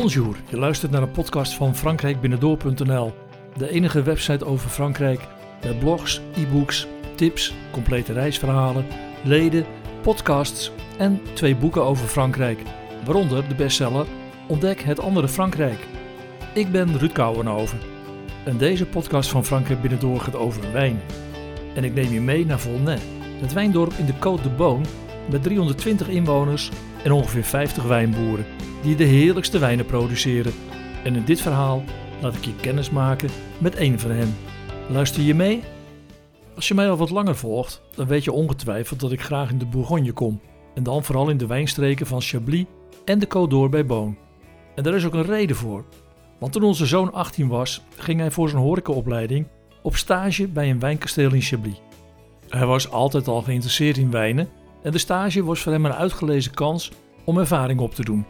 Bonjour, je luistert naar een podcast van frankrijkbinnendoor.nl, de enige website over Frankrijk met blogs, e-books, tips, complete reisverhalen, leden, podcasts en twee boeken over Frankrijk, waaronder de bestseller Ontdek het andere Frankrijk. Ik ben Ruud Kouwenhoven en deze podcast van Frankrijk Binnendoor gaat over wijn. En ik neem je mee naar Volnay, het wijndorp in de Côte de Beaune met 320 inwoners en ongeveer 50 wijnboeren die de heerlijkste wijnen produceren. En in dit verhaal laat ik je kennis maken met één van hen. Luister je mee? Als je mij al wat langer volgt, dan weet je ongetwijfeld dat ik graag in de Bourgogne kom. En dan vooral in de wijnstreken van Chablis en de Côte d'Or bij Beaune. En daar is ook een reden voor. Want toen onze zoon 18 was, ging hij voor zijn horecaopleiding op stage bij een wijnkasteel in Chablis. Hij was altijd al geïnteresseerd in wijnen en de stage was voor hem een uitgelezen kans om ervaring op te doen.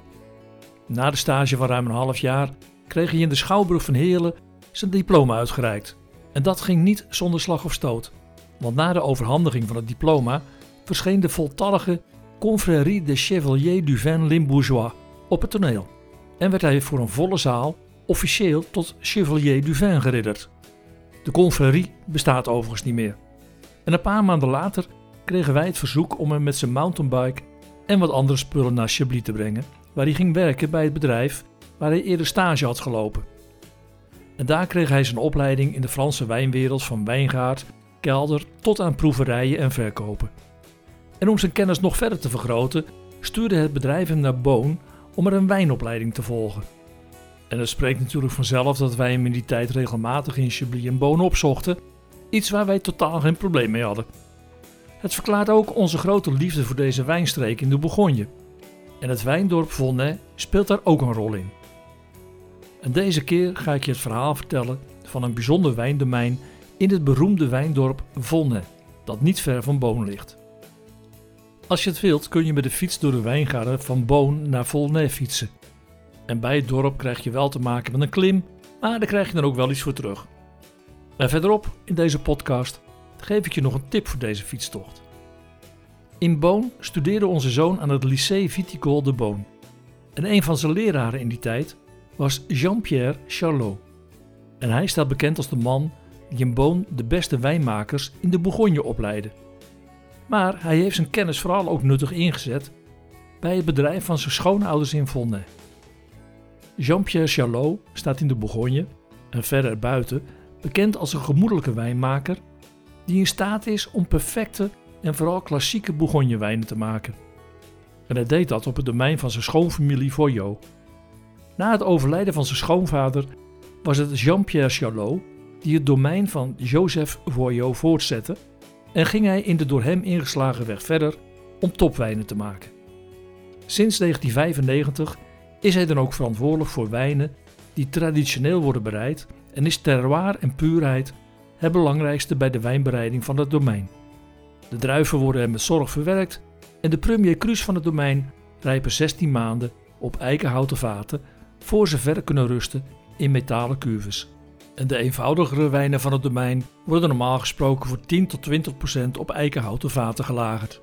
Na de stage van ruim een half jaar kreeg hij in de Schouwburg van Heerlen zijn diploma uitgereikt. En dat ging niet zonder slag of stoot. Want na de overhandiging van het diploma verscheen de voltallige Confrérie des Chevaliers du Vin Limbourgeois op het toneel. En werd hij voor een volle zaal officieel tot Chevalier du Vin geridderd. De confrérie bestaat overigens niet meer. En een paar maanden later kregen wij het verzoek om hem met zijn mountainbike en wat andere spullen naar Chablis te brengen waar hij ging werken bij het bedrijf waar hij eerder stage had gelopen. En daar kreeg hij zijn opleiding in de Franse wijnwereld van wijngaard, kelder tot aan proeverijen en verkopen. En om zijn kennis nog verder te vergroten, stuurde het bedrijf hem naar Boon om er een wijnopleiding te volgen. En het spreekt natuurlijk vanzelf dat wij hem in die tijd regelmatig in Chablis en Boon opzochten, iets waar wij totaal geen probleem mee hadden. Het verklaart ook onze grote liefde voor deze wijnstreek in de Bourgogne. En het wijndorp Volnay speelt daar ook een rol in. En deze keer ga ik je het verhaal vertellen van een bijzonder wijndomein in het beroemde wijndorp Volnay, dat niet ver van Boon ligt. Als je het wilt kun je met de fiets door de wijngaarden van Boon naar Volnay fietsen. En bij het dorp krijg je wel te maken met een klim, maar daar krijg je dan ook wel iets voor terug. En verderop in deze podcast geef ik je nog een tip voor deze fietstocht. In Boon studeerde onze zoon aan het Lycée Viticole de Boon. En een van zijn leraren in die tijd was Jean-Pierre Charlot. En hij staat bekend als de man die in Boon de beste wijnmakers in de Bourgogne opleidde. Maar hij heeft zijn kennis vooral ook nuttig ingezet bij het bedrijf van zijn schoonouders in Volnay. Jean-Pierre Charlot staat in de Bourgogne en verder buiten bekend als een gemoedelijke wijnmaker die in staat is om perfecte en vooral klassieke Bourgogne-wijnen te maken. En hij deed dat op het domein van zijn schoonfamilie Voyot. Na het overlijden van zijn schoonvader was het Jean-Pierre Charlot die het domein van Joseph Voyot voortzette en ging hij in de door hem ingeslagen weg verder om topwijnen te maken. Sinds 1995 is hij dan ook verantwoordelijk voor wijnen die traditioneel worden bereid en is terroir en puurheid het belangrijkste bij de wijnbereiding van het domein. De druiven worden met zorg verwerkt en de premier crus van het domein rijpen 16 maanden op eikenhouten vaten voor ze verder kunnen rusten in metalen cuves. En de eenvoudigere wijnen van het domein worden normaal gesproken voor 10 tot 20 procent op eikenhouten vaten gelagerd.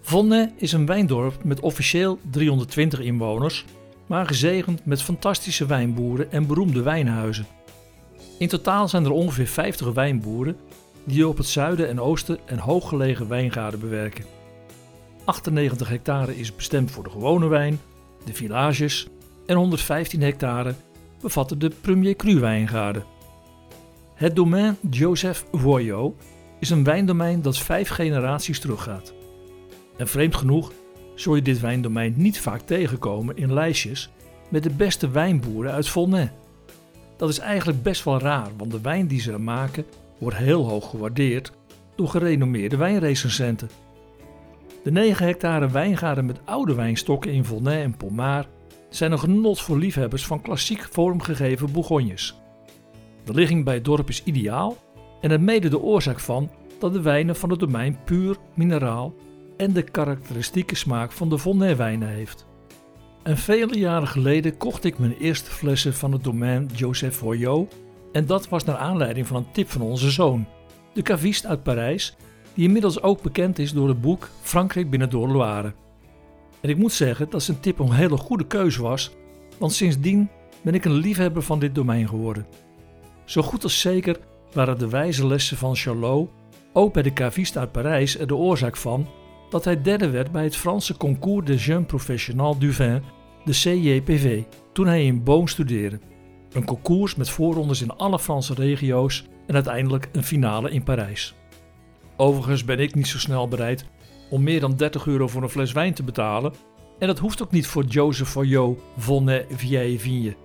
Vonne is een wijndorp met officieel 320 inwoners, maar gezegend met fantastische wijnboeren en beroemde wijnhuizen. In totaal zijn er ongeveer 50 wijnboeren die op het zuiden en oosten en hooggelegen wijngaarden bewerken. 98 hectare is bestemd voor de gewone wijn, de villages en 115 hectare bevatten de Premier Cru wijngaarden. Het domein Joseph Voyot is een wijndomein dat vijf generaties teruggaat. En vreemd genoeg zul je dit wijndomein niet vaak tegenkomen in lijstjes met de beste wijnboeren uit Volnay. Dat is eigenlijk best wel raar, want de wijn die ze er maken wordt heel hoog gewaardeerd door gerenommeerde wijnrecensenten. De 9 hectare wijngaarden met oude wijnstokken in Volnay en Pommard zijn een genot voor liefhebbers van klassiek vormgegeven Bourgognes. De ligging bij het dorp is ideaal en het mede de oorzaak van dat de wijnen van het domein puur, mineraal en de karakteristieke smaak van de Volnay wijnen heeft. En vele jaren geleden kocht ik mijn eerste flessen van het domein Joseph Voyot en dat was naar aanleiding van een tip van onze zoon, de caviste uit Parijs, die inmiddels ook bekend is door het boek Frankrijk binnen door Loire. En ik moet zeggen dat zijn tip een hele goede keuze was, want sindsdien ben ik een liefhebber van dit domein geworden. Zo goed als zeker waren de wijze lessen van Charlot, ook bij de caviste uit Parijs, er de oorzaak van dat hij derde werd bij het Franse Concours des Jeunes Professionnels du Vin, de CJPV, toen hij in Boom studeerde. Een concours met voorrondes in alle Franse regio's en uiteindelijk een finale in Parijs. Overigens ben ik niet zo snel bereid om meer dan 30 euro voor een fles wijn te betalen. En dat hoeft ook niet voor Joseph Foyot Vonnet Vieille Vigne.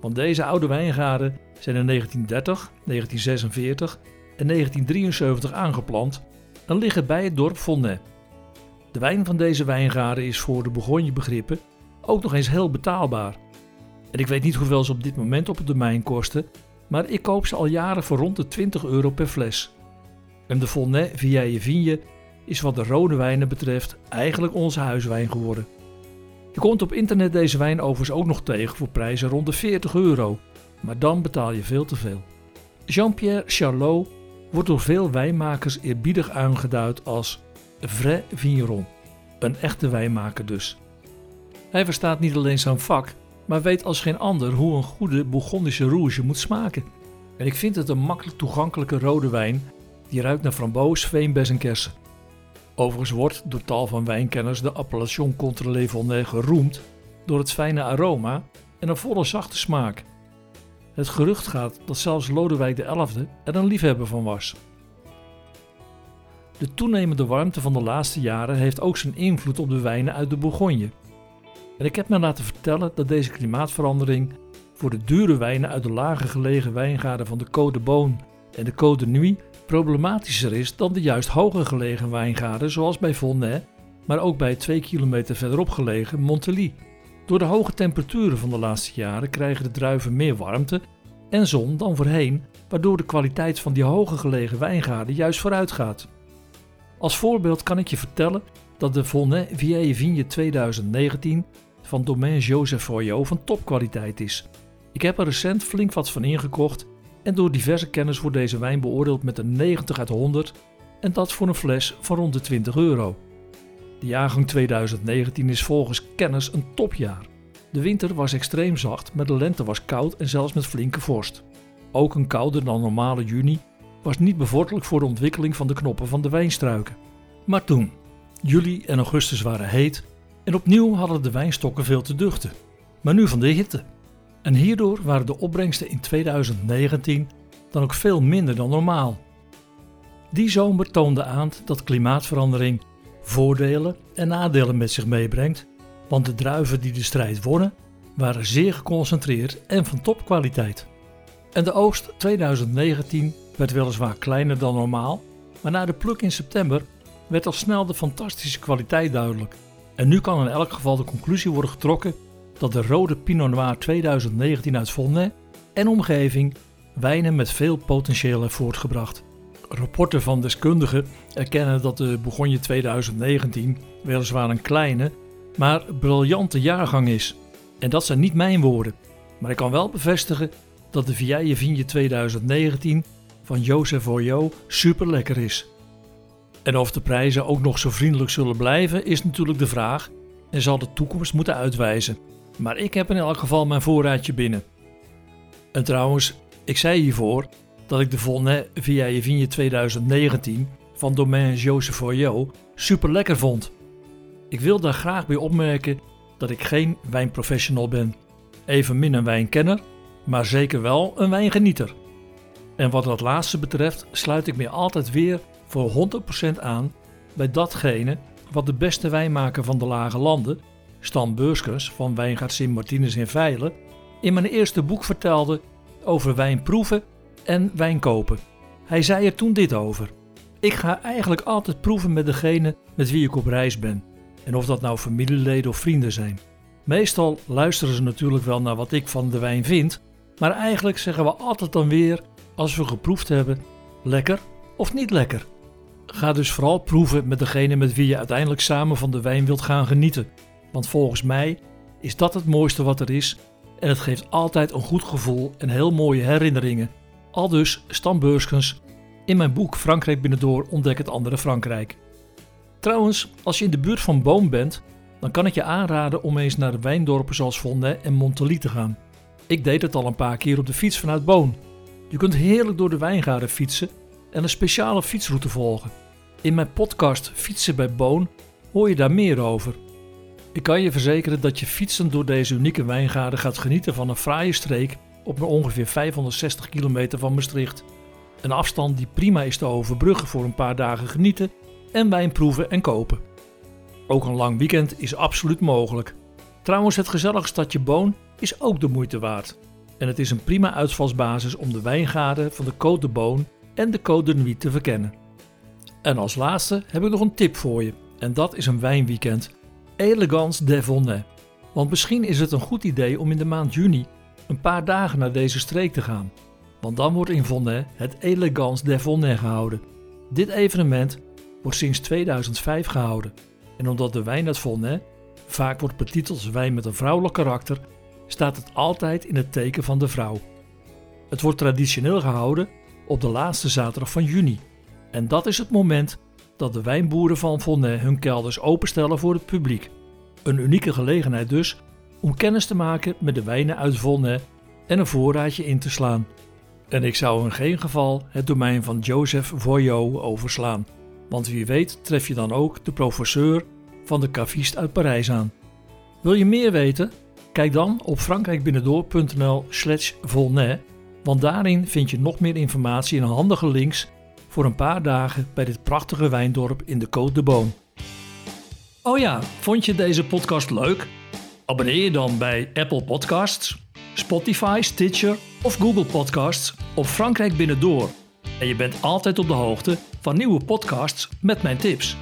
Want deze oude wijngaarden zijn in 1930, 1946 en 1973 aangeplant en liggen bij het dorp Vonnet. De wijn van deze wijngaarden is voor de Bourgogne begrippen ook nog eens heel betaalbaar. En ik weet niet hoeveel ze op dit moment op het domein kosten, maar ik koop ze al jaren voor rond de 20 euro per fles. En de Volnay Vieille Vigne is wat de rode wijnen betreft eigenlijk onze huiswijn geworden. Je komt op internet deze wijn overigens ook nog tegen voor prijzen rond de 40 euro, maar dan betaal je veel te veel. Jean-Pierre Charlot wordt door veel wijnmakers eerbiedig aangeduid als vrai vigneron, een echte wijnmaker dus. Hij verstaat niet alleen zijn vak, maar weet als geen ander hoe een goede Bourgondische rouge moet smaken. En ik vind het een makkelijk toegankelijke rode wijn die ruikt naar framboos, veenbes en kersen. Overigens wordt door tal van wijnkenners de appellation contre les Volnay geroemd door het fijne aroma en een volle zachte smaak. Het gerucht gaat dat zelfs Lodewijk XI er een liefhebber van was. De toenemende warmte van de laatste jaren heeft ook zijn invloed op de wijnen uit de Bourgogne. En ik heb me laten vertellen dat deze klimaatverandering voor de dure wijnen uit de lager gelegen wijngaarden van de Côte de Beaune en de Côte de Nuit problematischer is dan de juist hoger gelegen wijngaarden zoals bij Volnay, maar ook bij 2 kilometer verderop gelegen Montelie. Door de hoge temperaturen van de laatste jaren krijgen de druiven meer warmte en zon dan voorheen, waardoor de kwaliteit van die hoger gelegen wijngaarden juist vooruit gaat. Als voorbeeld kan ik je vertellen dat de Volnay Vieille Vigne 2019 van Domaine Joseph Foyot van topkwaliteit is. Ik heb er recent flink wat van ingekocht en door diverse kennis wordt deze wijn beoordeeld met een 90 uit 100 en dat voor een fles van rond de 20 euro. De jaargang 2019 is volgens kennis een topjaar. De winter was extreem zacht, maar de lente was koud en zelfs met flinke vorst. Ook een kouder dan normale juni was niet bevorderlijk voor de ontwikkeling van de knoppen van de wijnstruiken. Maar toen, juli en augustus waren heet en opnieuw hadden de wijnstokken veel te duchten. Maar nu van de hitte. En hierdoor waren de opbrengsten in 2019 dan ook veel minder dan normaal. Die zomer toonde aan dat klimaatverandering voordelen en nadelen met zich meebrengt, want de druiven die de strijd wonnen waren zeer geconcentreerd en van topkwaliteit. En de oogst 2019 werd weliswaar kleiner dan normaal, maar na de pluk in september werd al snel de fantastische kwaliteit duidelijk. En nu kan in elk geval de conclusie worden getrokken dat de rode Pinot Noir 2019 uit Volnay en omgeving wijnen met veel potentieel heeft voortgebracht. Rapporten van deskundigen erkennen dat de Bourgogne 2019 weliswaar een kleine, maar briljante jaargang is. En dat zijn niet mijn woorden, maar ik kan wel bevestigen dat de Vieille Vigne 2019 van Joseph Voyot super lekker is. En of de prijzen ook nog zo vriendelijk zullen blijven, is natuurlijk de vraag en zal de toekomst moeten uitwijzen. Maar ik heb in elk geval mijn voorraadje binnen. En trouwens, ik zei hiervoor dat ik de Volnay Vieille Vigne 2019 van Domaine Joseph Foyot super lekker vond. Ik wil daar graag bij opmerken dat ik geen wijnprofessional ben. Evenmin een wijnkenner, maar zeker wel een wijngenieter. En wat dat laatste betreft sluit ik me altijd weer voor 100% aan bij datgene wat de beste wijnmaker van de lage landen, Stan Beurskens van Wijngaard Sint Martinus in Veilen, in mijn eerste boek vertelde over wijn proeven en wijn kopen. Hij zei er toen dit over. Ik ga eigenlijk altijd proeven met degene met wie ik op reis ben. En of dat nou familieleden of vrienden zijn. Meestal luisteren ze natuurlijk wel naar wat ik van de wijn vind, maar eigenlijk zeggen we altijd dan weer, als we geproefd hebben, lekker of niet lekker. Ga dus vooral proeven met degene met wie je uiteindelijk samen van de wijn wilt gaan genieten. Want volgens mij is dat het mooiste wat er is en het geeft altijd een goed gevoel en heel mooie herinneringen. Al dus Stan Beurskens in mijn boek Frankrijk binnendoor ontdek het andere Frankrijk. Trouwens, als je in de buurt van Boom bent, dan kan ik je aanraden om eens naar de wijndorpen zoals Volnay en Montely te gaan. Ik deed het al een paar keer op de fiets vanuit Boon. Je kunt heerlijk door de wijngaarden fietsen en een speciale fietsroute volgen. In mijn podcast Fietsen bij Boon hoor je daar meer over. Ik kan je verzekeren dat je fietsen door deze unieke wijngaarden gaat genieten van een fraaie streek op ongeveer 560 kilometer van Maastricht. Een afstand die prima is te overbruggen voor een paar dagen genieten en wijn proeven en kopen. Ook een lang weekend is absoluut mogelijk. Trouwens, het gezellige stadje Boon is ook de moeite waard. En het is een prima uitvalsbasis om de wijngaarden van de Côte de Boon en de Côte de Nuit te verkennen. En als laatste heb ik nog een tip voor je. En dat is een wijnweekend. Elegance Devonnais. Want misschien is het een goed idee om in de maand juni een paar dagen naar deze streek te gaan. Want dan wordt in Vonnet het Elegance Devonnais gehouden. Dit evenement wordt sinds 2005 gehouden. En omdat de wijn uit Vonnet vaak wordt betiteld als wijn met een vrouwelijk karakter, staat het altijd in het teken van de vrouw. Het wordt traditioneel gehouden op de laatste zaterdag van juni. En dat is het moment dat de wijnboeren van Vonnet hun kelders openstellen voor het publiek. Een unieke gelegenheid dus om kennis te maken met de wijnen uit Vonnet en een voorraadje in te slaan. En ik zou in geen geval het domein van Joseph Voyot overslaan, want wie weet tref je dan ook de professeur van de caviste uit Parijs aan. Wil je meer weten? Kijk dan op frankrijkbinnendoor.nl slash Volnay, want daarin vind je nog meer informatie en handige links voor een paar dagen bij dit prachtige wijndorp in de Côte de Boon. Oh ja, vond je deze podcast leuk? Abonneer je dan bij Apple Podcasts, Spotify, Stitcher of Google Podcasts op Frankrijk Binnendoor. En je bent altijd op de hoogte van nieuwe podcasts met mijn tips.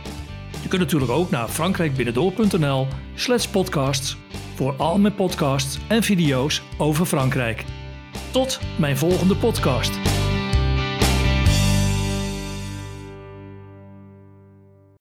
Je kunt natuurlijk ook naar frankrijkbinnendoor.nl slash podcasts voor al mijn podcasts en video's over Frankrijk. Tot mijn volgende podcast.